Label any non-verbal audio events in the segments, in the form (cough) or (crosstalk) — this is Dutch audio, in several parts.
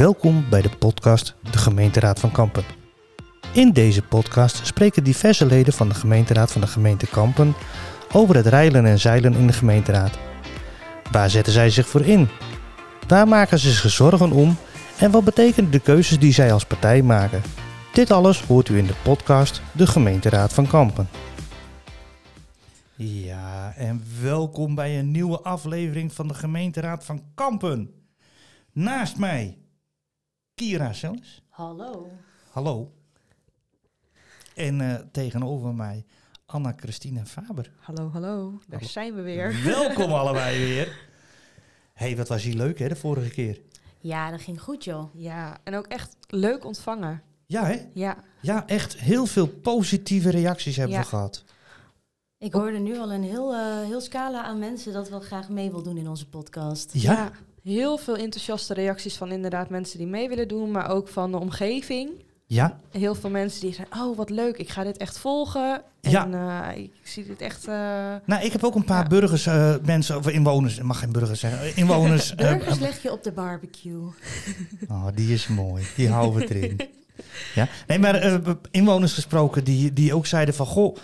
Welkom bij de podcast De Gemeenteraad van Kampen. In deze podcast spreken diverse leden van de gemeenteraad van de gemeente Kampen over het reilen en zeilen in de gemeenteraad. Waar zetten zij zich voor in? Waar maken ze zich zorgen om? En wat betekenen de keuzes die zij als partij maken? Dit alles hoort u in de podcast De Gemeenteraad van Kampen. Ja, en welkom bij een nieuwe aflevering van de Gemeenteraad van Kampen. Naast mij, Kira zelfs. Hallo. Hallo. En eh, tegenover mij, Anna-Christine Faber. Hallo, hallo. Daar Hallo. zijn we weer. Welkom allebei weer. hey, wat was hier leuk hè, de vorige keer. Ja, dat ging goed joh. Ja, en ook echt leuk ontvangen. Ja hè? Ja, Ja, echt heel veel positieve reacties hebben Ja. we gehad. Ik hoorde nu al een heel, eh, heel scala aan mensen dat wel graag mee wil doen in onze podcast. Ja? Heel veel enthousiaste reacties van inderdaad mensen die mee willen doen, maar ook van de omgeving. Ja? Heel veel mensen die zeggen, oh wat leuk, ik ga dit echt volgen. Ja. En eh, ik zie dit echt... eh, Nou, ik heb ook een paar Ja. burgers, eh, mensen, of inwoners, ik mag geen burgers zeggen, inwoners. (laughs) Burgers leg je op de barbecue. (laughs) oh, die is mooi, die houden we erin. Ja? Nee, maar inwoners gesproken die, die ook zeiden van, goh,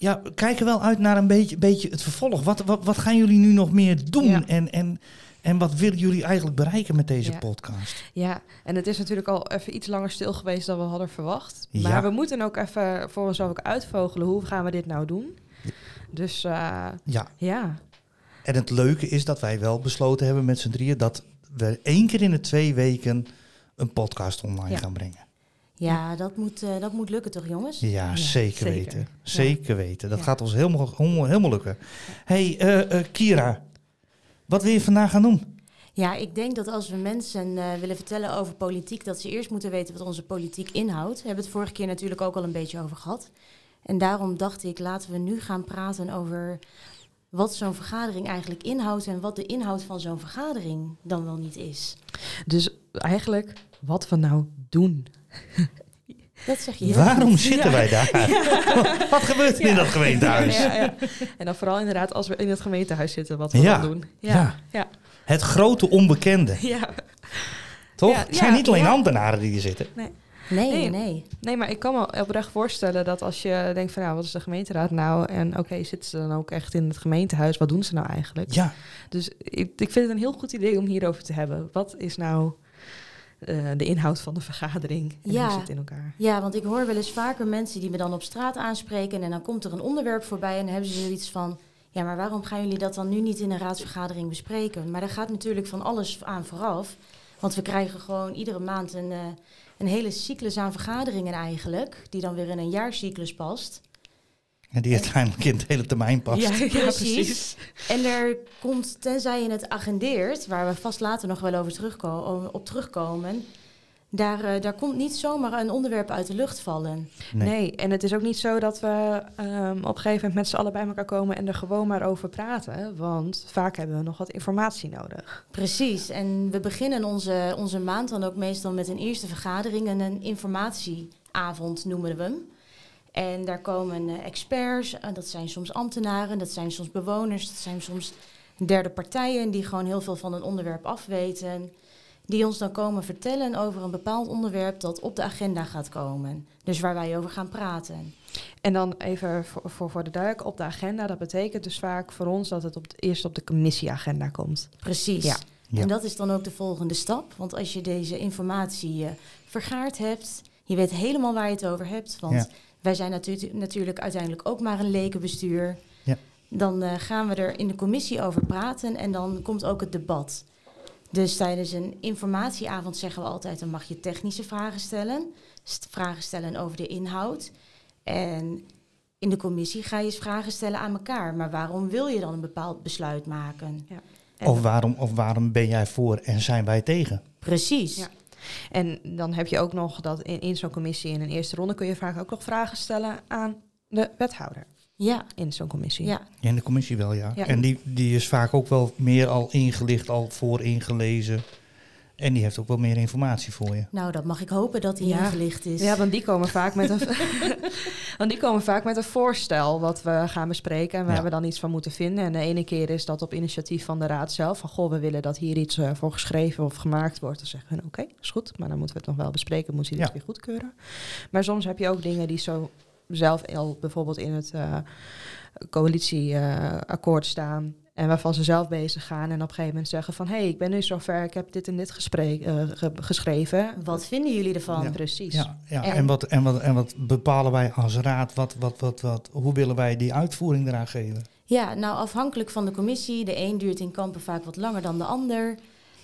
ja, we kijken wel uit naar een beetje, beetje het vervolg. Wat, wat, wat gaan jullie nu nog meer doen? Ja. En, en, en wat willen jullie eigenlijk bereiken met deze Ja. podcast? Ja, en het is natuurlijk al even iets langer stil geweest dan we hadden verwacht. Ja. Maar we moeten ook even voor onszelf ook uitvogelen, hoe gaan we dit nou doen? Dus eh, Ja, ja, En het leuke is dat wij wel besloten hebben met z'n drieën dat we één keer in de twee weken een podcast online gaan brengen. Ja, dat moet, eh, dat moet lukken toch jongens? Ja, Ja, zeker, zeker. weten. Ja. Zeker weten. Dat Ja. gaat ons helemaal, helemaal, lukken. hey, eh, eh, Kira, wat wil je vandaag gaan doen? Ja, ik denk dat als we mensen eh, willen vertellen over politiek, dat ze eerst moeten weten wat onze politiek inhoudt. We hebben het vorige keer natuurlijk ook al een beetje over gehad. En daarom dacht ik, laten we nu gaan praten over wat zo'n vergadering eigenlijk inhoudt en wat de inhoud van zo'n vergadering dan wel niet is. dus eigenlijk wat we nou doen. Dat zeg je Waarom goed. zitten wij daar? wat gebeurt er in dat gemeentehuis? Ja, ja. En dan vooral inderdaad als we in het gemeentehuis zitten, wat we Ja. dan doen. Ja. Ja, ja. Het grote onbekende, ja. toch? Ja, het zijn ja, niet alleen ja. ambtenaren die hier zitten. Nee, Nee. nee. Nee, maar ik kan me oprecht voorstellen dat als je denkt van, nou, wat is de gemeenteraad nou? En oké, zitten ze dan ook echt in het gemeentehuis? Wat doen ze nou eigenlijk? Ja, Dus ik, ik vind het een heel goed idee om hierover te hebben. Wat is nou eh, de inhoud van de vergadering? En Ja. hoe zit in elkaar? Ja, want ik hoor wel eens vaker mensen die me dan op straat aanspreken en dan komt er een onderwerp voorbij en dan hebben ze zoiets van, ja, maar waarom gaan jullie dat dan nu niet in een raadsvergadering bespreken? Maar daar gaat natuurlijk van alles aan vooraf, want we krijgen gewoon iedere maand een, eh, een hele cyclus aan vergaderingen eigenlijk, die dan weer in een jaarcyclus past. En die uiteindelijk in het hele termijn past. Ja, ja, Precies. En er komt, tenzij je het agendeert, waar we vast later nog wel over terugko- op terugkomen, daar, eh, daar komt niet zomaar een onderwerp uit de lucht vallen. Nee. Nee. en het is ook niet zo dat we ehm, op een gegeven moment met z'n allen bij elkaar komen en er gewoon maar over praten. Want vaak hebben we nog wat informatie nodig. Precies, en we beginnen onze, onze maand dan ook meestal met een eerste vergadering en een informatieavond noemen we hem. En daar komen eh, experts, en dat zijn soms ambtenaren, dat zijn soms bewoners, dat zijn soms derde partijen die gewoon heel veel van een onderwerp afweten. Die ons dan komen vertellen over een bepaald onderwerp dat op de agenda gaat komen. Dus waar wij over gaan praten. En dan even voor, voor, voor de duik op de agenda. Dat betekent dus vaak voor ons dat het op de, eerst op de commissieagenda komt. Precies. Ja. Ja. En dat is dan ook de volgende stap. Want als je deze informatie eh, vergaard hebt, je weet helemaal waar je het over hebt. Want Ja. Wij zijn natu- natuurlijk uiteindelijk ook maar een lekenbestuur. Ja. Dan eh, gaan we er in de commissie over praten en dan komt ook het debat. Dus tijdens een informatieavond zeggen we altijd, dan mag je technische vragen stellen. St- Vragen stellen over de inhoud. En in de commissie ga je eens vragen stellen aan elkaar. Maar waarom wil je dan een bepaald besluit maken? En, Of waarom, of waarom ben jij voor en zijn wij tegen? Precies. Ja. En dan heb je ook nog dat in, in zo'n commissie in een eerste ronde kun je vaak ook nog vragen stellen aan de wethouder Ja, in zo'n commissie. ja. Ja, in de commissie wel, ja. Ja. En die, die is vaak ook wel meer al ingelicht, al voor ingelezen. En die heeft ook wel meer informatie voor je. Nou, dat mag ik hopen dat hij Ja. ingelicht is. Ja, want die komen vaak met een, (laughs) Want die komen vaak met een voorstel wat we gaan bespreken en waar Ja. we dan iets van moeten vinden. En de ene keer is dat op initiatief van de raad zelf. Van goh, we willen dat hier iets eh, voor geschreven of gemaakt wordt. Dan zeggen we oké, is goed. Maar dan moeten we het nog wel bespreken. Moet je dit Ja. weer goedkeuren. Maar soms heb je ook dingen die zo zelf al bijvoorbeeld in het eh, coalitieakkoord staan. En waarvan ze zelf bezig gaan en op een gegeven moment zeggen van... hé, hey, ik ben nu zover, ik heb dit en dit gesprek, eh, ge- geschreven. Wat vinden jullie ervan? Ja. Precies. Ja, ja. En- En, wat, en, wat, en wat bepalen wij als raad? Wat, wat, wat, wat, hoe willen wij die uitvoering eraan geven? Ja, nou afhankelijk van de commissie. De een duurt in kampen vaak wat langer dan de ander.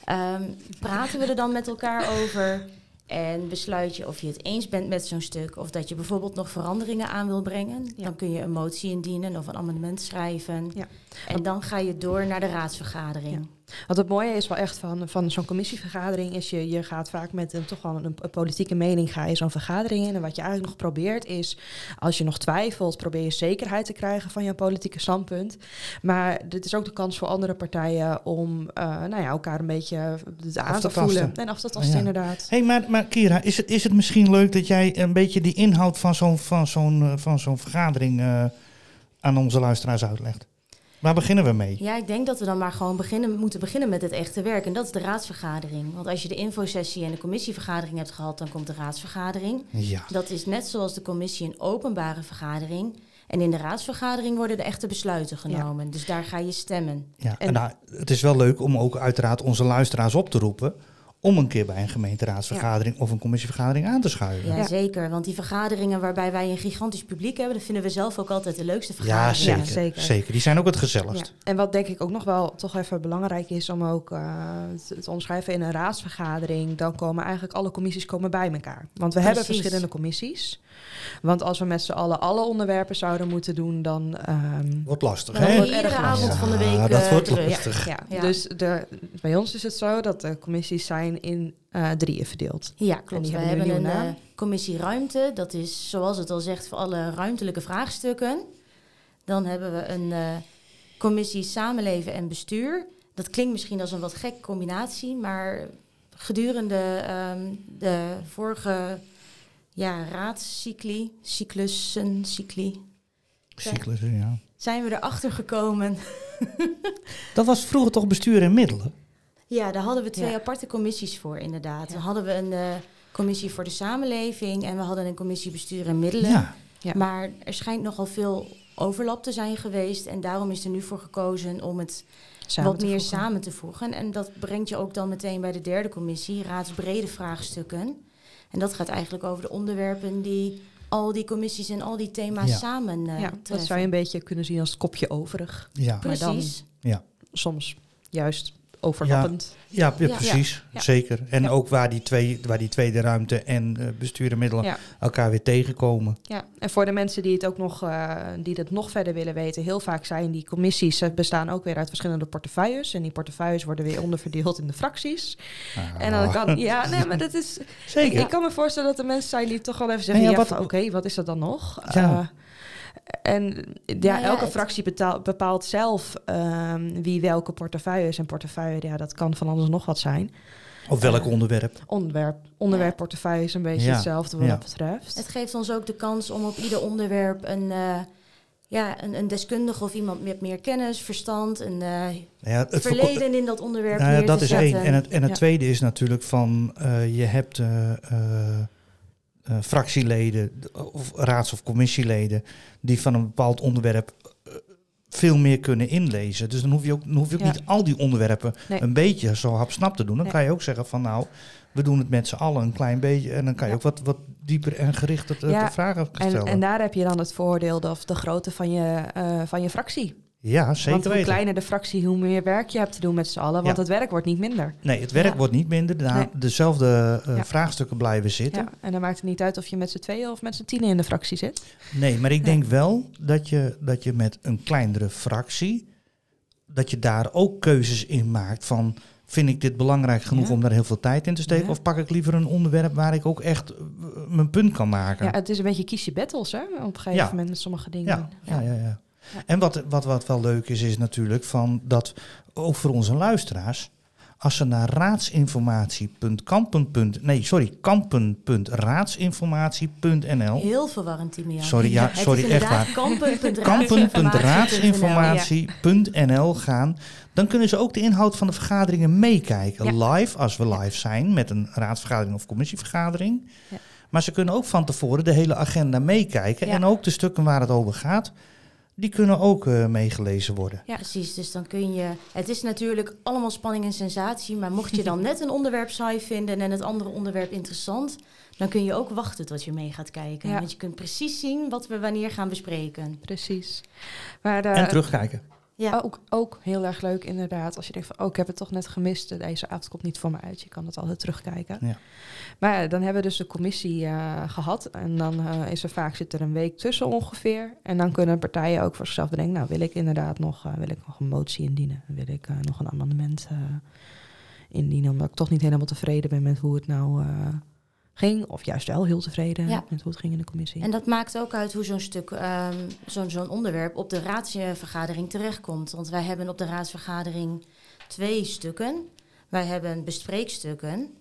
Ehm, praten we er dan met elkaar over? En besluit je of je het eens bent met zo'n stuk. Of dat je bijvoorbeeld nog veranderingen aan wil brengen. Ja. Dan kun je een motie indienen of een amendement schrijven. Ja. En dan ga je door naar de raadsvergadering. Wat het mooie is wel echt van, van zo'n commissievergadering is je, je gaat vaak met een, toch wel een, een politieke mening ga je zo'n vergadering in. En wat je eigenlijk nog probeert is, als je nog twijfelt, probeer je zekerheid te krijgen van je politieke standpunt. Maar dit is ook de kans voor andere partijen om eh, nou ja, elkaar een beetje aan te voelen. En af te tasten, Ja. inderdaad. Hé, hey, maar, maar Kira, is het, is het misschien leuk dat jij een beetje die inhoud van zo'n, van zo'n, eh, van zo'n vergadering eh, aan onze luisteraars uitlegt? Waar beginnen we mee? Ja, ik denk dat we dan maar gewoon beginnen, moeten beginnen met het echte werk. En dat is de raadsvergadering. Want als je de infosessie en de commissievergadering hebt gehad, dan komt de raadsvergadering. Ja. Dat is net zoals de commissie een openbare vergadering. En in de raadsvergadering worden de echte besluiten genomen. Dus daar ga je stemmen. ja. En, En- nou, het is wel leuk om ook uiteraard onze luisteraars op te roepen om een keer bij een gemeenteraadsvergadering of een commissievergadering aan te schuiven. Ja, Ja. zeker. Want die vergaderingen waarbij wij een gigantisch publiek hebben, dat vinden we zelf ook altijd de leukste Ja, vergaderingen. zeker, Ja, zeker. zeker. Die zijn ook het gezelligst. Ja. En wat denk ik ook nog wel toch even belangrijk is om ook eh, te, te omschrijven in een raadsvergadering, dan komen eigenlijk alle commissies komen bij elkaar. Want we hebben verschillende commissies. Want als we met z'n allen alle onderwerpen zouden moeten doen, dan. ehm, Wordt lastig, hè? wordt erg avond van de Ja, week dat eh, wordt lastig. ja, Ja. dus de, bij ons is het zo dat de commissies zijn in eh, drieën verdeeld. Ja, klopt. We hebben een een eh, commissie ruimte. Dat is, zoals het al zegt, voor alle ruimtelijke vraagstukken. Dan hebben we een eh, commissie samenleven en bestuur. Dat klinkt misschien als een wat gek combinatie, maar gedurende ehm, de vorige ja, raadscycli, cyclussen, cycli, Cyclus, ja. zijn we erachter gekomen. Dat was vroeger toch bestuur en middelen? Ja, daar hadden we twee Ja. aparte commissies voor, inderdaad. Ja. Dan hadden we een eh, commissie voor de samenleving en we hadden een commissie bestuur en middelen. Ja. Ja. Maar er schijnt nogal veel overlap te zijn geweest. En daarom is er nu voor gekozen om het Samen wat meer voegen. samen te voegen. En dat brengt je ook dan meteen bij de derde commissie, raadsbrede vraagstukken. En dat gaat eigenlijk over de onderwerpen die al die commissies en al die thema's Ja. samen eh Ja, dat zou je een beetje kunnen zien als het kopje overig. Ja. maar dan- Precies. Soms juist overlappend. Ja, ja, Ja. precies. Ja. Zeker. En ook waar die, twee, waar die tweede ruimte en eh bestuur en middelen Ja. elkaar weer tegenkomen. Ja, en voor de mensen die het ook nog, eh, die het nog verder willen weten, heel vaak zijn die commissies eh, bestaan ook weer uit verschillende portefeuilles. En die portefeuilles worden weer onderverdeeld in de fracties. En dan kan, (laughs) ja, nee, maar dat is. Zeker. ik kan me voorstellen dat er mensen zijn die toch wel even zeggen: Nee, ja, ja, oké, wat is dat dan nog? Ja. Eh, en ja, Nou ja, elke het- fractie bepaalt zelf ehm, wie welke portefeuille is. En portefeuille, ja, dat kan van alles nog wat zijn. Op welk onderwerp? Onderwerp, onderwerpportefeuille is een beetje Ja, hetzelfde wat ja. dat betreft. Het geeft ons ook de kans om op ieder onderwerp een, eh, ja, een, een deskundige of iemand met meer kennis, verstand, een eh, Ja, het verleden in dat onderwerp Nou ja, neer dat te is zetten. één. En het, en het Ja. tweede is natuurlijk van eh, je hebt eh, eh, fractieleden of raads- of commissieleden die van een bepaald onderwerp eh, veel meer kunnen inlezen. Dus dan hoef je ook, dan hoef je ook Ja. niet al die onderwerpen Nee. een beetje zo hapsnap te doen. Dan Nee. kan je ook zeggen van nou, we doen het met z'n allen een klein beetje. En dan kan je Ja. ook wat, wat dieper en gericht het, eh, Ja, de vragen En, stellen. en daar heb je dan het voordeel de, of de grootte van je, eh, van je fractie. Ja, zeker want hoe weten. kleiner de fractie, hoe meer werk je hebt te doen met z'n allen. Want Ja. het werk wordt niet minder. Nee, het werk Ja. wordt niet minder. De, Nee. Dezelfde eh, Ja. vraagstukken blijven zitten. Ja, en dan maakt het niet uit of je met z'n tweeën of met z'n tienen in de fractie zit. Nee, maar ik denk wel dat je, dat je met een kleinere fractie, dat je daar ook keuzes in maakt van, vind ik dit belangrijk genoeg om daar heel veel tijd in te steken? Of pak ik liever een onderwerp waar ik ook echt eh, mijn punt kan maken? Ja, het is een beetje kies je battles hè, op een gegeven moment met sommige dingen. ja, ja, ja. Ja. En wat, wat, wat wel leuk is, is natuurlijk van dat ook voor onze luisteraars, Als ze naar raadsinformatie.kampen. Nee, sorry, kampen.raadsinformatie.nl. Heel verwarrend, Timian. Sorry, ja, sorry, echt waar. Kampen.raadsinformatie.nl. gaan. Dan kunnen ze ook de inhoud van de vergaderingen meekijken. Ja. Live, als we live zijn met een raadsvergadering of commissievergadering. Ja. Maar ze kunnen ook van tevoren de hele agenda meekijken. En ook de stukken waar het over gaat, die kunnen ook eh, meegelezen worden. Ja, precies. Dus dan kun je. Het is natuurlijk allemaal spanning en sensatie. Maar mocht je dan net een onderwerp saai vinden en het andere onderwerp interessant, dan kun je ook wachten tot je mee gaat kijken. Ja. Want je kunt precies zien wat we wanneer gaan bespreken. Precies. Maar eh, En terugkijken. Ja, ook, ook heel erg leuk inderdaad. Als je denkt van, oh, ik heb het toch net gemist. Deze avond komt niet voor me uit. Je kan het altijd terugkijken. Ja. Maar dan hebben we dus de commissie eh, gehad. En dan eh, is er vaak zit er een week tussen ongeveer. En dan kunnen partijen ook voor zichzelf bedenken... nou, wil ik inderdaad nog, eh, wil ik nog een motie indienen? Wil ik eh, nog een amendement eh, indienen? Omdat ik toch niet helemaal tevreden ben met hoe het nou eh, ging. Of juist wel heel tevreden Ja. met hoe het ging in de commissie. en dat maakt ook uit hoe zo'n stuk, ehm, zo'n zo'n onderwerp op de raadsvergadering terechtkomt. Want wij hebben op de raadsvergadering twee stukken. Wij hebben bespreekstukken,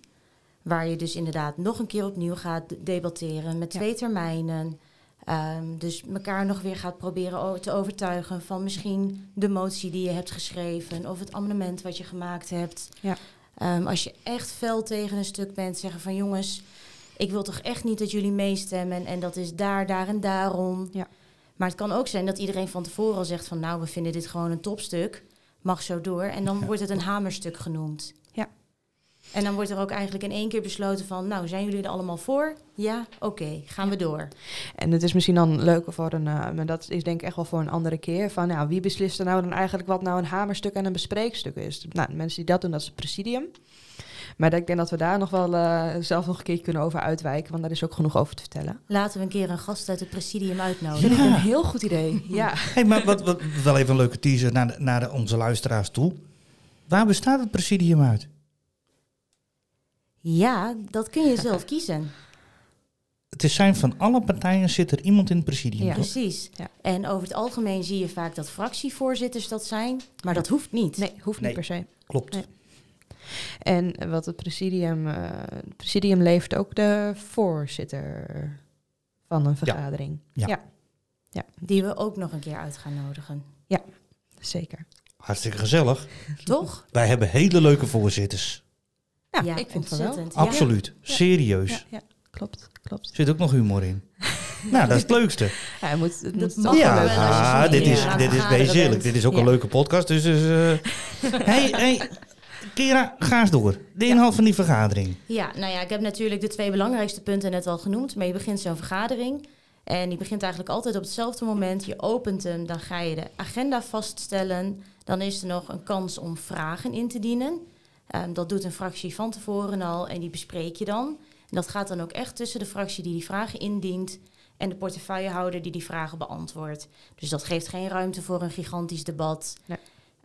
waar je dus inderdaad nog een keer opnieuw gaat debatteren met Ja. twee termijnen. Ehm, dus elkaar nog weer gaat proberen te overtuigen van misschien de motie die je hebt geschreven of het amendement wat je gemaakt hebt. Ja. Ehm, als je echt fel tegen een stuk bent, zeggen van jongens, ik wil toch echt niet dat jullie meestemmen en dat is daar, daar en daarom. Ja. Maar het kan ook zijn dat iedereen van tevoren al zegt van nou, we vinden dit gewoon een topstuk, mag zo door. En dan Ja. wordt het een hamerstuk genoemd. Ja. En dan wordt er ook eigenlijk in één keer besloten van nou, zijn jullie er allemaal voor? Ja, oké, gaan we door. En het is misschien dan leuker voor een, eh, maar dat is denk ik echt wel voor een andere keer. Van nou, wie beslist er nou dan eigenlijk wat nou een hamerstuk en een bespreekstuk is? Nou, de mensen die dat doen, dat is het presidium. Maar dat- ik denk dat we daar nog wel eh, zelf nog een keertje kunnen over uitwijken, want daar is ook genoeg over te vertellen. Laten we een keer een gast uit het presidium uitnodigen. ik Ja. een heel goed idee. Ja. (laughs) Hey, maar wat, wat, wel even een leuke teaser naar, de- naar de- onze luisteraars toe. Waar bestaat het presidium uit? Ja, dat kun je zelf kiezen. Het is zijn van alle partijen zit er iemand in het presidium. Ja. toch? Precies. Ja. En over het algemeen zie je vaak dat fractievoorzitters dat zijn, maar dat hoeft niet. Nee, hoeft niet Nee. per se. Klopt. Nee. En wat het presidium, eh, het presidium levert ook de voorzitter van een vergadering. Ja. ja Die we ook nog een keer uit gaan nodigen. zeker. Hartstikke gezellig. Toch? Wij hebben hele leuke voorzitters. Ja, ik vind van wel. Ja. Absoluut. Serieus. Ja, ja, klopt, klopt. Er zit ook nog humor in. (laughs) nou, dat is het leukste. Ja, hij moet, het Dat moet ja, ah, dit is, het dit is wezenlijk. Dit is ook een Ja. leuke podcast. Dus, dus eh, (laughs) hey, hey, Kira, ga eens door. De inhoud van die vergadering. Ja, nou ja, ik heb natuurlijk de twee belangrijkste punten net al genoemd. Maar je begint zo'n vergadering. En die begint eigenlijk altijd op hetzelfde moment. Je opent hem, dan ga je de agenda vaststellen. Dan is er nog een kans om vragen in te dienen. Ehm, dat doet een fractie van tevoren al en die bespreek je dan. En dat gaat dan ook echt tussen de fractie die die vragen indient en de portefeuillehouder die die vragen beantwoordt. Dus dat geeft geen ruimte voor een gigantisch debat. Nee.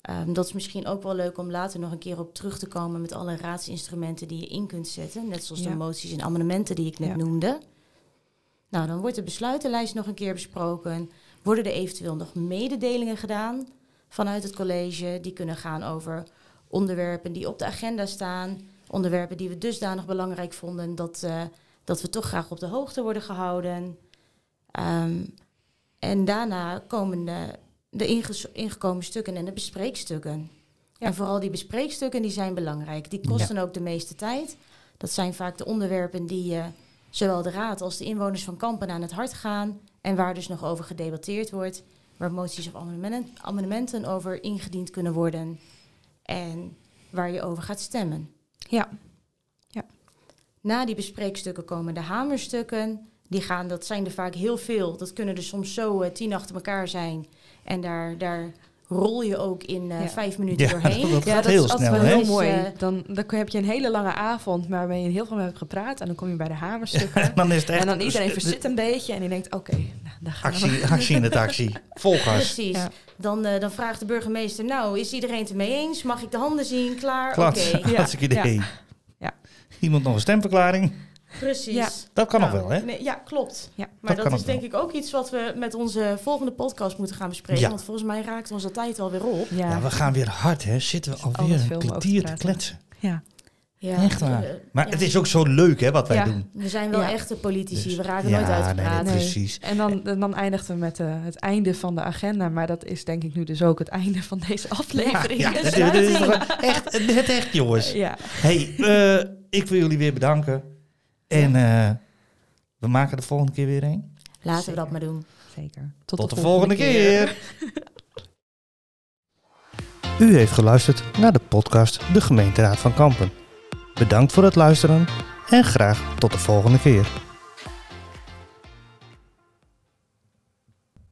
Ehm, dat is misschien ook wel leuk om later nog een keer op terug te komen met alle raadsinstrumenten die je in kunt zetten. Net zoals Ja. de moties en amendementen die ik net Ja. noemde. Nou, dan wordt de besluitenlijst nog een keer besproken. Worden er eventueel nog mededelingen gedaan vanuit het college? Die kunnen gaan over onderwerpen die op de agenda staan. Onderwerpen die we dusdanig belangrijk vonden dat, eh, dat we toch graag op de hoogte worden gehouden. Ehm, en daarna komen de, de inges- ingekomen stukken en de bespreekstukken. Ja. En vooral die bespreekstukken die zijn belangrijk. Die kosten ook de meeste tijd. Dat zijn vaak de onderwerpen die eh, zowel de raad als de inwoners van Kampen aan het hart gaan. En waar dus nog over gedebatteerd wordt. Waar moties of amendementen, amendementen over ingediend kunnen worden. En waar je over gaat stemmen. Ja, Na die bespreekstukken komen de hamerstukken. Die gaan, dat zijn er vaak heel veel. Dat kunnen er soms zo eh, tien achter elkaar zijn. En daar, daar rol je ook in eh, Ja. vijf minuten Ja, (laughs) doorheen. dat ja dat heel is altijd snel, wel heel mooi. Dus, eh, dan, dan heb je een hele lange avond waarmee je heel veel mee hebt gepraat. En dan kom je bij de hamerstukken. (laughs) Dan is het echt en dan iedereen de- verzit een beetje. En die denkt, oké, nou, daar gaan we. actie, actie in de taxi. Vol gas. Precies. Ja. Dan, eh, dan vraagt de burgemeester, nou, is iedereen het ermee eens? Mag ik de handen zien? Klaar? Oké. (laughs) Ja, Hartstikke idee. Ja. Iemand nog een stemverklaring? Precies. Ja. Dat kan nog Nou, wel, hè? nee, ja, klopt. Ja, Maar dat is wel. denk ik ook iets wat we met onze volgende podcast moeten gaan bespreken. Ja. Want volgens mij raakt onze tijd alweer op. Ja, Ja, we gaan weer hard, hè? Zitten we alweer een te kwartier te kletsen. ja. Ja, Echt waar. Maar ja. het is ook zo leuk, hè, wat wij Ja. doen. We zijn wel Ja. echte politici. Dus- we raken ja, nooit uitgepraat. nee, Nee. precies. En dan, dan eindigen we met eh, het einde van de agenda. Maar dat is denk ik nu dus ook het einde van deze aflevering. ja, Dus dit, dit is toch echt, het echt, jongens. ja. hey, eh, ik wil jullie weer bedanken. En eh, we maken de volgende keer weer een. Laten Zeker. we dat maar doen. zeker. Tot, de volgende, keer. (laughs) U heeft geluisterd naar de podcast De Gemeenteraad van Kampen. Bedankt voor het luisteren en graag tot de volgende keer.